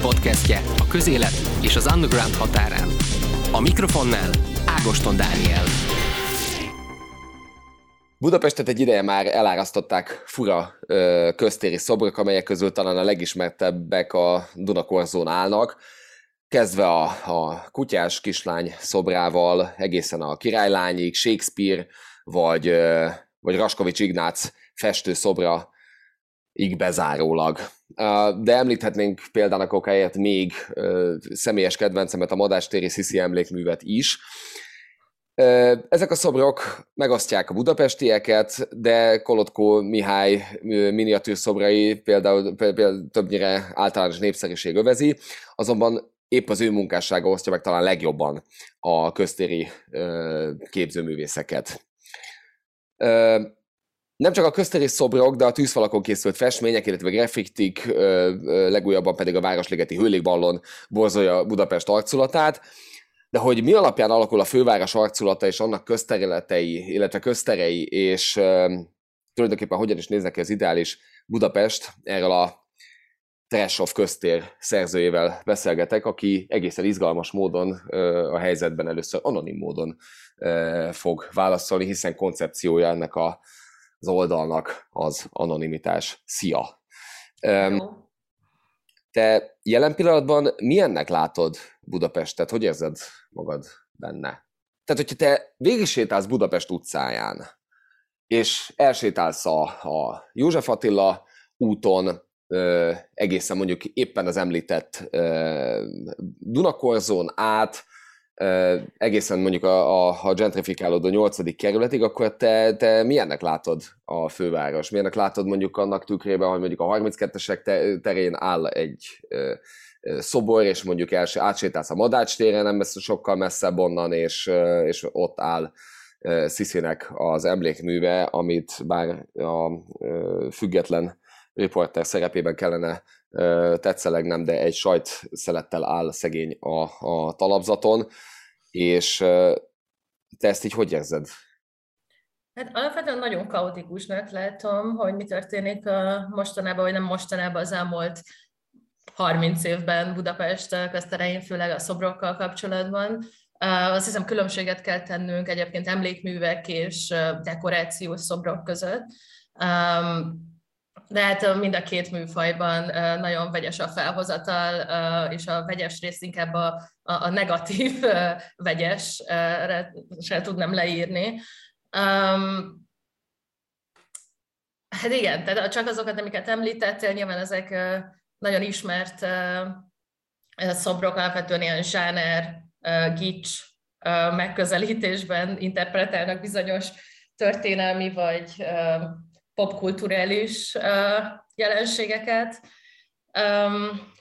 podcastje a közélet és az underground határán. A mikrofonnál Ágoston Dániel. Budapestet egy ideje már elárasztották fura ö, köztéri szobrok, amelyek közül talán a legismertebbek a Dunakorzón állnak, kezdve a, a kutyás kislány szobrával, egészen a királylányig, Shakespeare, vagy, ö, vagy Raskovics Ignác festő szobra így bezárólag. De említhetnénk példának okáért még személyes kedvencemet, a Madástéri Sziszi emlékművet is. Ezek a szobrok megosztják a budapestieket, de Kolotko Mihály miniatűr szobrai például, például többnyire általános népszerűség övezi, azonban épp az ő munkássága osztja meg talán legjobban a köztéri képzőművészeket nem csak a köztéri szobrok, de a tűzfalakon készült festmények, illetve grafitik, legújabban pedig a Városligeti hőlégballon borzolja Budapest arculatát. De hogy mi alapján alakul a főváros arculata és annak közterületei, illetve közterei, és tulajdonképpen hogyan is néznek ki az ideális Budapest, erről a Trashov köztér szerzőjével beszélgetek, aki egészen izgalmas módon a helyzetben először anonim módon fog válaszolni, hiszen koncepciója ennek a az oldalnak az anonimitás. Szia! Um, te jelen pillanatban milyennek látod Budapestet? Hogy érzed magad benne? Tehát, hogyha te végigsétálsz Budapest utcáján, és elsétálsz a, a József Attila úton, ö, egészen mondjuk éppen az említett ö, Dunakorzón át, egészen mondjuk a, a, a gentrifikálódó nyolcadik kerületig, akkor te, te milyennek látod a főváros? Milyennek látod mondjuk annak tükrében, hogy mondjuk a 32-esek terén áll egy szobor, és mondjuk els, átsétálsz a Madács téren, nem messze, sokkal messzebb onnan, és, és ott áll Sziszinek az emlékműve, amit bár a független riporter szerepében kellene tetszelegnem, de egy sajt szelettel áll szegény a, a talapzaton, és te ezt így hogy érzed? Hát alapvetően nagyon kaotikusnak látom, hogy mi történik a mostanában, vagy nem mostanában az elmúlt 30 évben Budapest közterein, főleg a szobrokkal kapcsolatban. Azt hiszem különbséget kell tennünk egyébként emlékművek és dekorációs szobrok között de hát mind a két műfajban nagyon vegyes a felhozatal, és a vegyes rész inkább a, a negatív vegyes, se tudnám leírni. Hát igen, tehát csak azokat, amiket említettél, nyilván ezek nagyon ismert szobrok, alapvetően ilyen zsáner, gics megközelítésben interpretálnak bizonyos történelmi vagy popkulturális jelenségeket.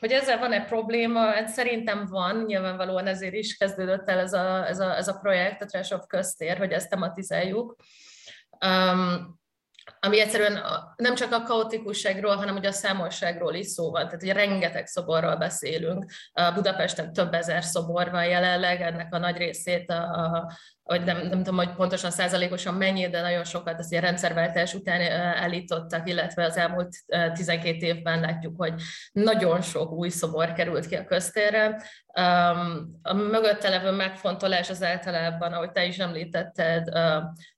Hogy ezzel van-e probléma? Hát szerintem van, nyilvánvalóan ezért is kezdődött el ez a, ez a, ez a projekt, a Trash of Köztér, hogy ezt tematizáljuk ami egyszerűen nem csak a kaotikusságról, hanem ugye a számosságról is szó van. Tehát ugye rengeteg szoborról beszélünk. Budapesten több ezer szobor van jelenleg, ennek a nagy részét, a, a, vagy nem, nem tudom, hogy pontosan százalékosan mennyi, de nagyon sokat az ilyen rendszerváltás után elítottak, illetve az elmúlt 12 évben látjuk, hogy nagyon sok új szobor került ki a köztérre. A mögötte levő megfontolás az általában, ahogy te is említetted,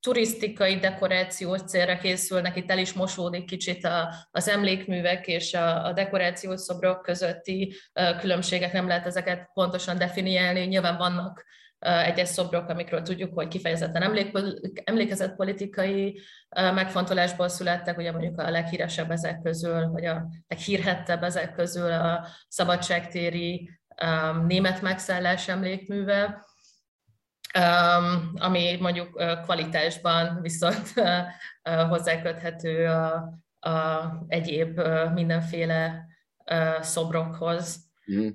turisztikai dekorációs célra készülnek, itt el is mosódik kicsit a, az emlékművek és a, a dekorációs szobrok közötti különbségek, nem lehet ezeket pontosan definiálni, nyilván vannak egyes szobrok, amikről tudjuk, hogy kifejezetten emlék, emlékezetpolitikai megfontolásból születtek, ugye mondjuk a leghíresebb ezek közül, vagy a leghírhettebb ezek közül a szabadságtéri német megszállás emlékműve, ami mondjuk kvalitásban viszont hozzáköthető a, a egyéb mindenféle szobrokhoz. Mm.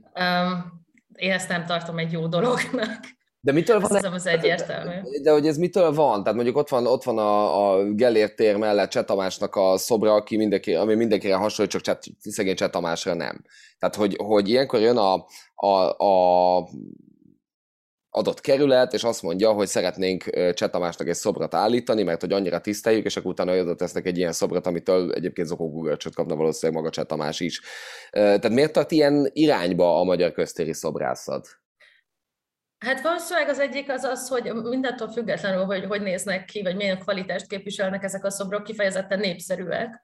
Én ezt nem tartom egy jó dolognak. De mitől van? Ez az egyértelmű. De hogy ez mitől van? Tehát mondjuk ott van, ott van a, a Gellért tér mellett Cseh Tamásnak a szobra, aki mindenki, ami mindenkire hasonlít, csak Cseh, szegény Cseh Tamásra nem. Tehát, hogy, hogy ilyenkor jön a, a, a adott kerület, és azt mondja, hogy szeretnénk Csetamásnak egy szobrot állítani, mert hogy annyira tiszteljük, és akkor utána oda tesznek egy ilyen szobrot, amitől egyébként Zokó Google-csot kapna valószínűleg maga Csetamás is. Tehát miért tart ilyen irányba a magyar köztéri szobrászat? Hát valószínűleg az egyik az az, hogy mindentől függetlenül, hogy hogy néznek ki, vagy milyen kvalitást képviselnek ezek a szobrok, kifejezetten népszerűek.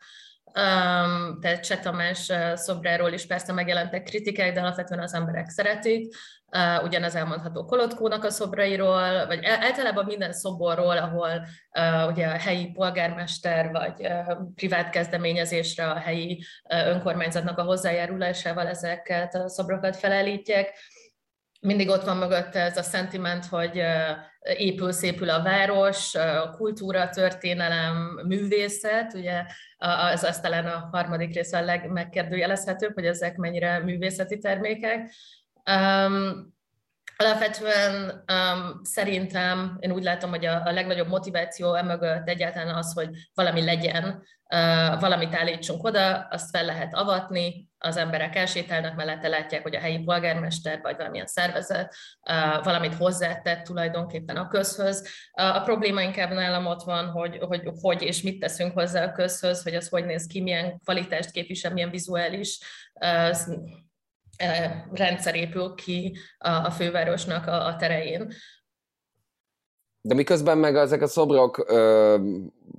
Um, tehát Cseh Tamás szobráról is persze megjelentek kritikák, de alapvetően az emberek szeretik. Uh, ugyanez elmondható Kolotkónak a szobrairól, vagy általában minden szoborról, ahol uh, ugye a helyi polgármester vagy uh, privát kezdeményezésre a helyi önkormányzatnak a hozzájárulásával ezeket a szobrokat felállítják mindig ott van mögött ez a szentiment, hogy épül, szépül a város, a kultúra, történelem, művészet, ugye az, az talán a harmadik rész a legmegkérdőjelezhetőbb, hogy ezek mennyire művészeti termékek. Um, Alapvetően um, szerintem én úgy látom, hogy a, a legnagyobb motiváció emögött egyáltalán az, hogy valami legyen, uh, valamit állítsunk oda, azt fel lehet avatni, az emberek elsétálnak mellette, látják, hogy a helyi polgármester vagy valamilyen szervezet uh, valamit hozzátett tulajdonképpen a közhöz. Uh, a probléma inkább nálam ott van, hogy, hogy hogy és mit teszünk hozzá a közhöz, hogy az hogy néz ki, milyen kvalitást képvisel, milyen vizuális uh, rendszer épül ki a, fővárosnak a, terein. De miközben meg ezek a szobrok ö,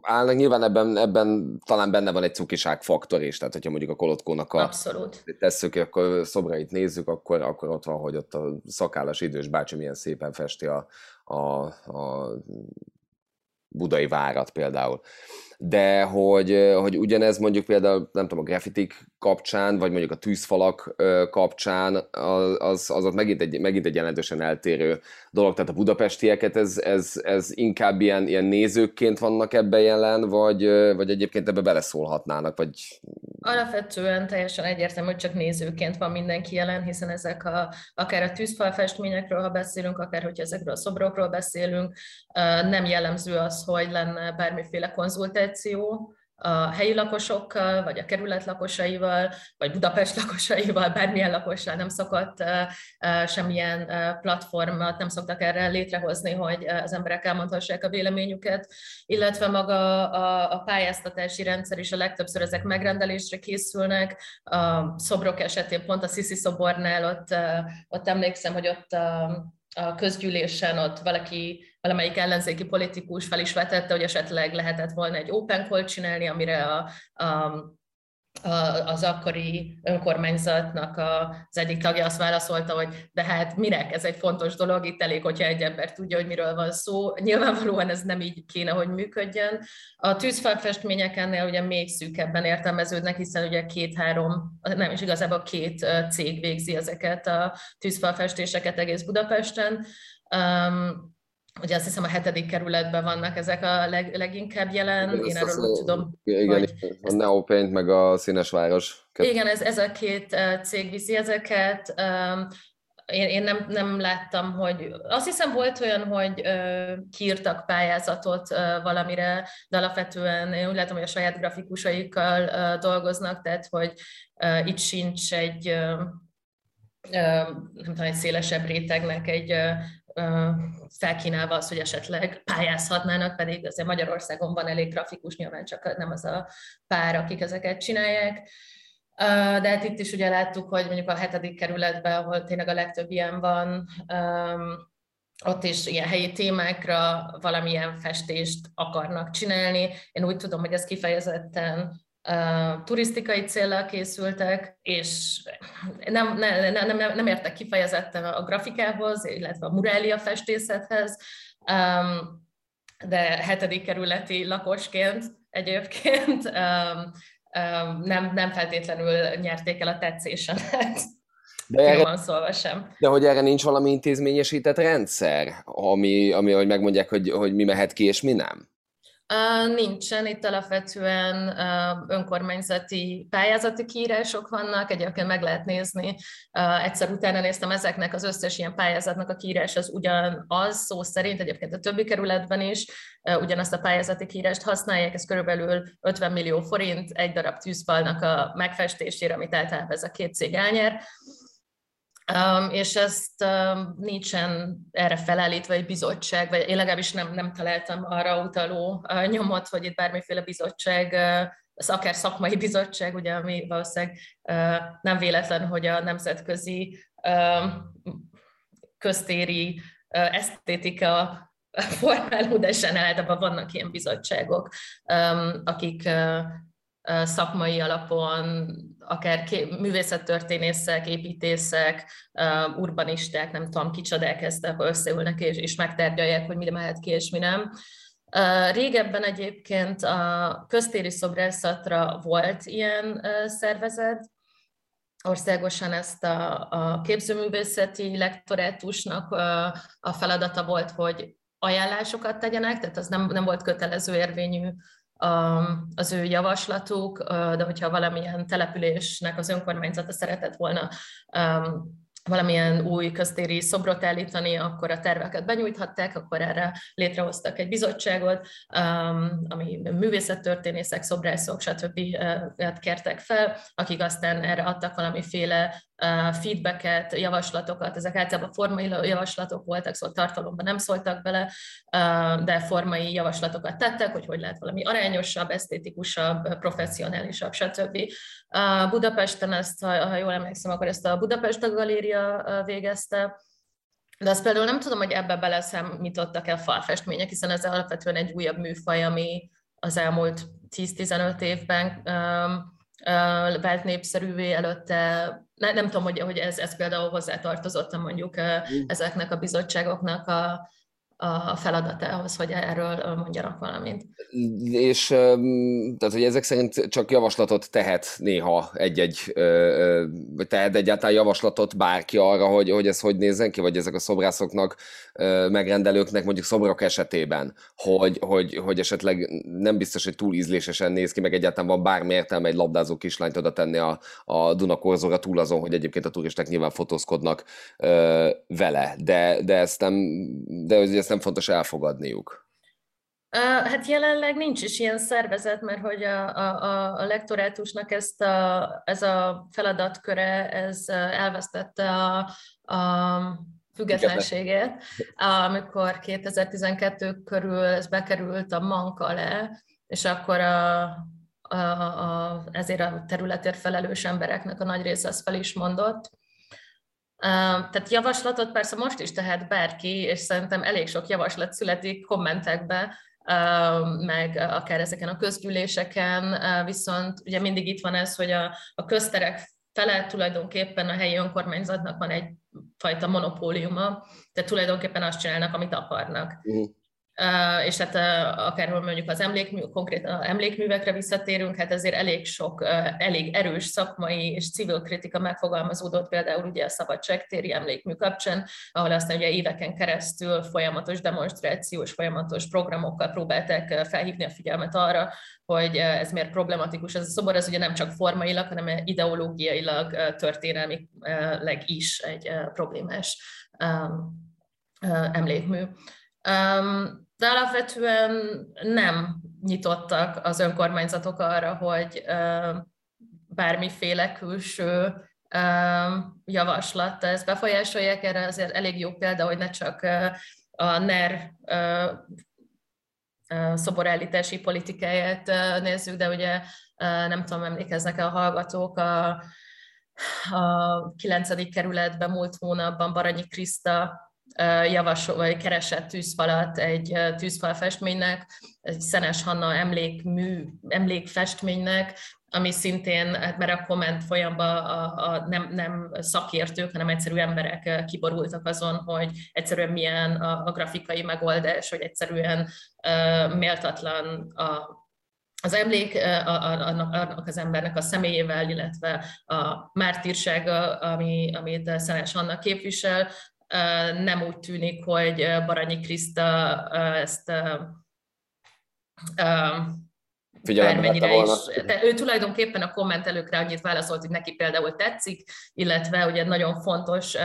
állnak, nyilván ebben, ebben talán benne van egy cukiság faktor is, tehát hogyha mondjuk a Kolotkónak a Abszolút. tesszük, akkor szobrait nézzük, akkor, akkor ott van, hogy ott a szakállas idős bácsi milyen szépen festi a, a, a budai várat például de hogy, hogy ugyanez mondjuk például, nem tudom, a graffitik kapcsán, vagy mondjuk a tűzfalak kapcsán, az, az, ott megint egy, megint egy jelentősen eltérő dolog. Tehát a budapestieket, ez, ez, ez inkább ilyen, ilyen nézőkként vannak ebben jelen, vagy, vagy egyébként ebbe beleszólhatnának, vagy... Alapvetően teljesen egyértelmű, hogy csak nézőként van mindenki jelen, hiszen ezek a, akár a tűzfalfestményekről, ha beszélünk, akár hogyha ezekről a szobrokról beszélünk, nem jellemző az, hogy lenne bármiféle konzultáció, a helyi lakosokkal, vagy a kerület lakosaival, vagy Budapest lakosaival, bármilyen lakossal nem szokott semmilyen platformot, nem szoktak erre létrehozni, hogy az emberek elmondhassák a véleményüket, illetve maga a, a pályáztatási rendszer is a legtöbbször ezek megrendelésre készülnek. A szobrok esetén pont a Sziszi szobornál ott, ott emlékszem, hogy ott a, közgyűlésen ott valaki valamelyik ellenzéki politikus fel is vetette, hogy esetleg lehetett volna egy open call csinálni, amire a, a az akkori önkormányzatnak az egyik tagja azt válaszolta, hogy de hát minek, ez egy fontos dolog, itt elég, hogyha egy ember tudja, hogy miről van szó. Nyilvánvalóan ez nem így kéne, hogy működjön. A tűzfalfestmények ennél ugye még szűkebben értelmeződnek, hiszen ugye két-három, nem is igazából két cég végzi ezeket a tűzfalfestéseket egész Budapesten. Ugye azt hiszem a hetedik kerületben vannak ezek a leg, leginkább jelen, igen, én erről úgy tudom. Igen, hogy a Neopaint meg a Színes Város. Igen, ez, ez a két cég viszi ezeket. Én, én nem, nem láttam, hogy... Azt hiszem volt olyan, hogy kiírtak pályázatot valamire, de alapvetően én úgy látom, hogy a saját grafikusaikkal dolgoznak, tehát hogy itt sincs egy nem tudom, egy szélesebb rétegnek egy felkínálva az, hogy esetleg pályázhatnának, pedig azért Magyarországon van elég grafikus, nyilván csak nem az a pár, akik ezeket csinálják. De hát itt is ugye láttuk, hogy mondjuk a hetedik kerületben, ahol tényleg a legtöbb ilyen van, ott is ilyen helyi témákra valamilyen festést akarnak csinálni. Én úgy tudom, hogy ez kifejezetten turisztikai célral készültek, és nem, nem, nem, nem, nem értek kifejezetten a grafikához, illetve a murália festészethez, de hetedik kerületi lakosként egyébként nem, nem feltétlenül nyerték el a tetszésemet. De, erre, szólva sem. de hogy erre nincs valami intézményesített rendszer, ami, ami hogy megmondják, hogy, hogy mi mehet ki és mi nem? Nincsen, itt alapvetően önkormányzati pályázati kiírások vannak, egyébként meg lehet nézni, egyszer utána néztem ezeknek az összes ilyen pályázatnak a kiírás az ugyanaz, szó szerint egyébként a többi kerületben is. Ugyanazt a pályázati kiírást használják, ez körülbelül 50 millió forint egy darab tűzfalnak a megfestésére, amit általában ez a két cég elnyer Um, és ezt um, nincsen erre felállítva egy bizottság, vagy én legalábbis nem, nem találtam arra utaló uh, nyomot, hogy itt bármiféle bizottság, uh, akár szakmai bizottság, ugye, ami valószínűleg uh, nem véletlen, hogy a nemzetközi köztéri esztétika formálódásán általában vannak ilyen bizottságok, akik szakmai alapon, akár művészettörténészek, építészek, urbanisták, nem tudom, kicsodák ezt, akkor összeülnek és, és megtárgyalják, hogy mi mehet ki és mi nem. Régebben egyébként a köztéri szobrászatra volt ilyen szervezet, országosan ezt a, a képzőművészeti lektorátusnak a feladata volt, hogy ajánlásokat tegyenek, tehát az nem, nem volt kötelező érvényű az ő javaslatuk, de hogyha valamilyen településnek az önkormányzata szeretett volna valamilyen új köztéri szobrot állítani, akkor a terveket benyújthatták, akkor erre létrehoztak egy bizottságot, ami művészettörténészek, szobrászok, stb. kértek fel, akik aztán erre adtak valamiféle feedbacket, javaslatokat, ezek általában formai javaslatok voltak, szóval tartalomban nem szóltak bele, de formai javaslatokat tettek, hogy hogy lehet valami arányosabb, esztétikusabb, professzionálisabb, stb. Budapesten ezt, ha jól emlékszem, akkor ezt a Budapest Galéria végezte, de azt például nem tudom, hogy ebbe beleszámítottak-e falfestmények, hiszen ez alapvetően egy újabb műfaj, ami az elmúlt 10-15 évben vált népszerűvé előtte. Ne, nem tudom, hogy, hogy ez, ez például hozzátartozott mondjuk ezeknek a bizottságoknak a, a feladatához, hogy erről mondjanak valamit. És tehát, hogy ezek szerint csak javaslatot tehet néha egy-egy, vagy tehet egyáltalán javaslatot bárki arra, hogy, hogy ez hogy nézzen ki, vagy ezek a szobrászoknak, megrendelőknek mondjuk szobrok esetében, hogy, hogy, hogy esetleg nem biztos, hogy túl ízlésesen néz ki, meg egyáltalán van bármi értelme egy labdázó kislányt oda tenni a, a Dunakorzóra túl azon, hogy egyébként a turisták nyilván fotózkodnak vele, de, de ezt nem, de ezt nem fontos elfogadniuk. Hát jelenleg nincs is ilyen szervezet, mert hogy a, a, a lektorátusnak ezt a, ez a feladatköre ez elvesztette a, a függetlenségét, amikor 2012 körül ez bekerült a mank alá, és akkor a, a, a, ezért a területért felelős embereknek a nagy része azt fel is mondott, tehát javaslatot persze most is tehet bárki, és szerintem elég sok javaslat születik kommentekbe, meg akár ezeken a közgyűléseken, viszont ugye mindig itt van ez, hogy a, a közterek felett tulajdonképpen a helyi önkormányzatnak van egyfajta monopóliuma, tehát tulajdonképpen azt csinálnak, amit akarnak. Uh-huh és hát akárhol mondjuk az emlékmű, konkrétan emlékművekre visszatérünk, hát ezért elég sok, elég erős szakmai és civil kritika megfogalmazódott például ugye a szabadságtéri emlékmű kapcsán, ahol aztán ugye éveken keresztül folyamatos demonstrációs, folyamatos programokkal próbálták felhívni a figyelmet arra, hogy ez miért problematikus. Ez a szobor ez ugye nem csak formailag, hanem ideológiailag, történelmileg is egy problémás emlékmű de alapvetően nem nyitottak az önkormányzatok arra, hogy bármiféle külső javaslat ezt befolyásolják. Erre azért elég jó példa, hogy ne csak a NER szoborállítási politikáját nézzük, de ugye nem tudom, emlékeznek-e a hallgatók, a, a 9. kerületben múlt hónapban Baranyi Kriszta javasol, vagy keresett tűzfalat egy tűzfalfestménynek, egy Szenes Hanna emlékmű, emlékfestménynek, ami szintén, hát mert a komment folyamban a, a nem, nem szakértők, hanem egyszerű emberek kiborultak azon, hogy egyszerűen milyen a, a grafikai megoldás, hogy egyszerűen uh, méltatlan a, az emlék annak az embernek a személyével, illetve a mártírsága, ami, amit Szenes Anna képvisel, nem úgy tűnik, hogy Baranyi Kriszta ezt figyelembe volna. Is, de ő tulajdonképpen a kommentelőkre annyit válaszolt, hogy neki például tetszik, illetve ugye nagyon fontos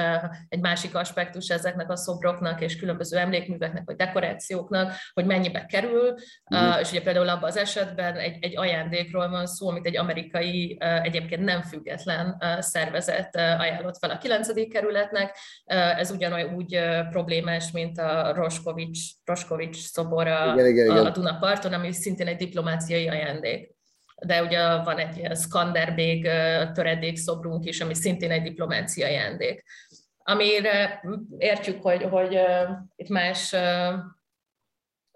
egy másik aspektus ezeknek a szobroknak és különböző emlékműveknek vagy dekorációknak, hogy mennyibe kerül, mm. és ugye például abban az esetben egy, egy ajándékról van szó, amit egy amerikai, egyébként nem független szervezet ajánlott fel a 9. kerületnek. Ez ugyanolyan úgy problémás, mint a Roskovics, Roskovics szobor a, igen, igen, igen. a Dunaparton, ami szintén egy diplomáciai ajándék. De ugye van egy ilyen Skanderbég töredék szobrunk is, ami szintén egy diplomáciai ajándék. Amire értjük, hogy, hogy itt más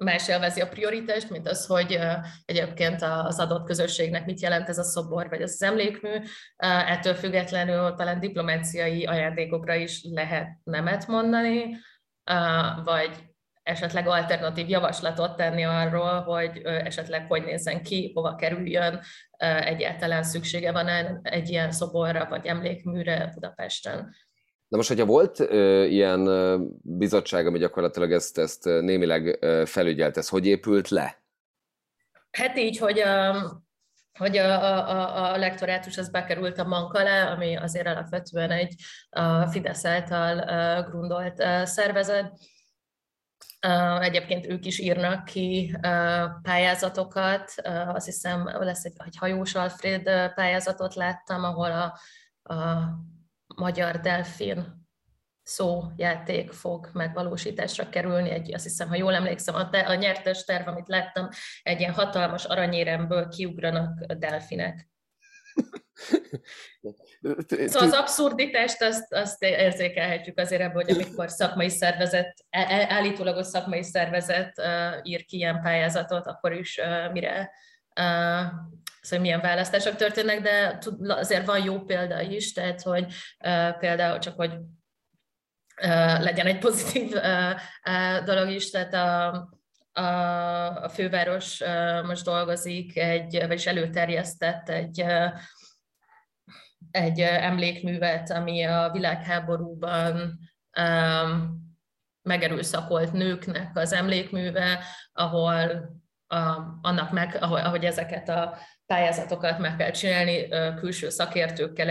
más élvezi a prioritást, mint az, hogy egyébként az adott közösségnek mit jelent ez a szobor, vagy az emlékmű. Ettől függetlenül talán diplomáciai ajándékokra is lehet nemet mondani, vagy esetleg alternatív javaslatot tenni arról, hogy esetleg hogy nézzen ki, hova kerüljön, egyáltalán szüksége van egy ilyen szoborra vagy emlékműre Budapesten. Na most, hogyha volt ö, ilyen ö, bizottság, ami gyakorlatilag ezt, ezt némileg ö, felügyelt, ez hogy épült le? Hát így, hogy a, hogy a, a, a lektorátus az bekerült a mank alá, ami azért alapvetően egy a Fidesz által grundolt szervezet, Egyébként ők is írnak ki pályázatokat, azt hiszem lesz egy, egy hajós Alfred pályázatot láttam, ahol a, a magyar delfin szójáték fog megvalósításra kerülni. Egy, azt hiszem, ha jól emlékszem, a, a nyertes terv, amit láttam, egy ilyen hatalmas aranyéremből kiugranak delfinek. Szóval az abszurditást azt, azt érzékelhetjük azért ebből, hogy amikor szakmai szervezet, e, e, állítólagos szakmai szervezet uh, ír ki ilyen pályázatot, akkor is uh, mire uh, szóval milyen választások történnek, de azért van jó példa is, tehát hogy uh, például csak, hogy uh, legyen egy pozitív uh, uh, dolog is, tehát a, a, a főváros most dolgozik, egy, vagyis előterjesztett egy egy emlékművet, ami a világháborúban megerőszakolt nőknek az emlékműve, ahol a, annak meg, ahogy, ahogy ezeket a pályázatokat meg kell csinálni, külső szakértőkkel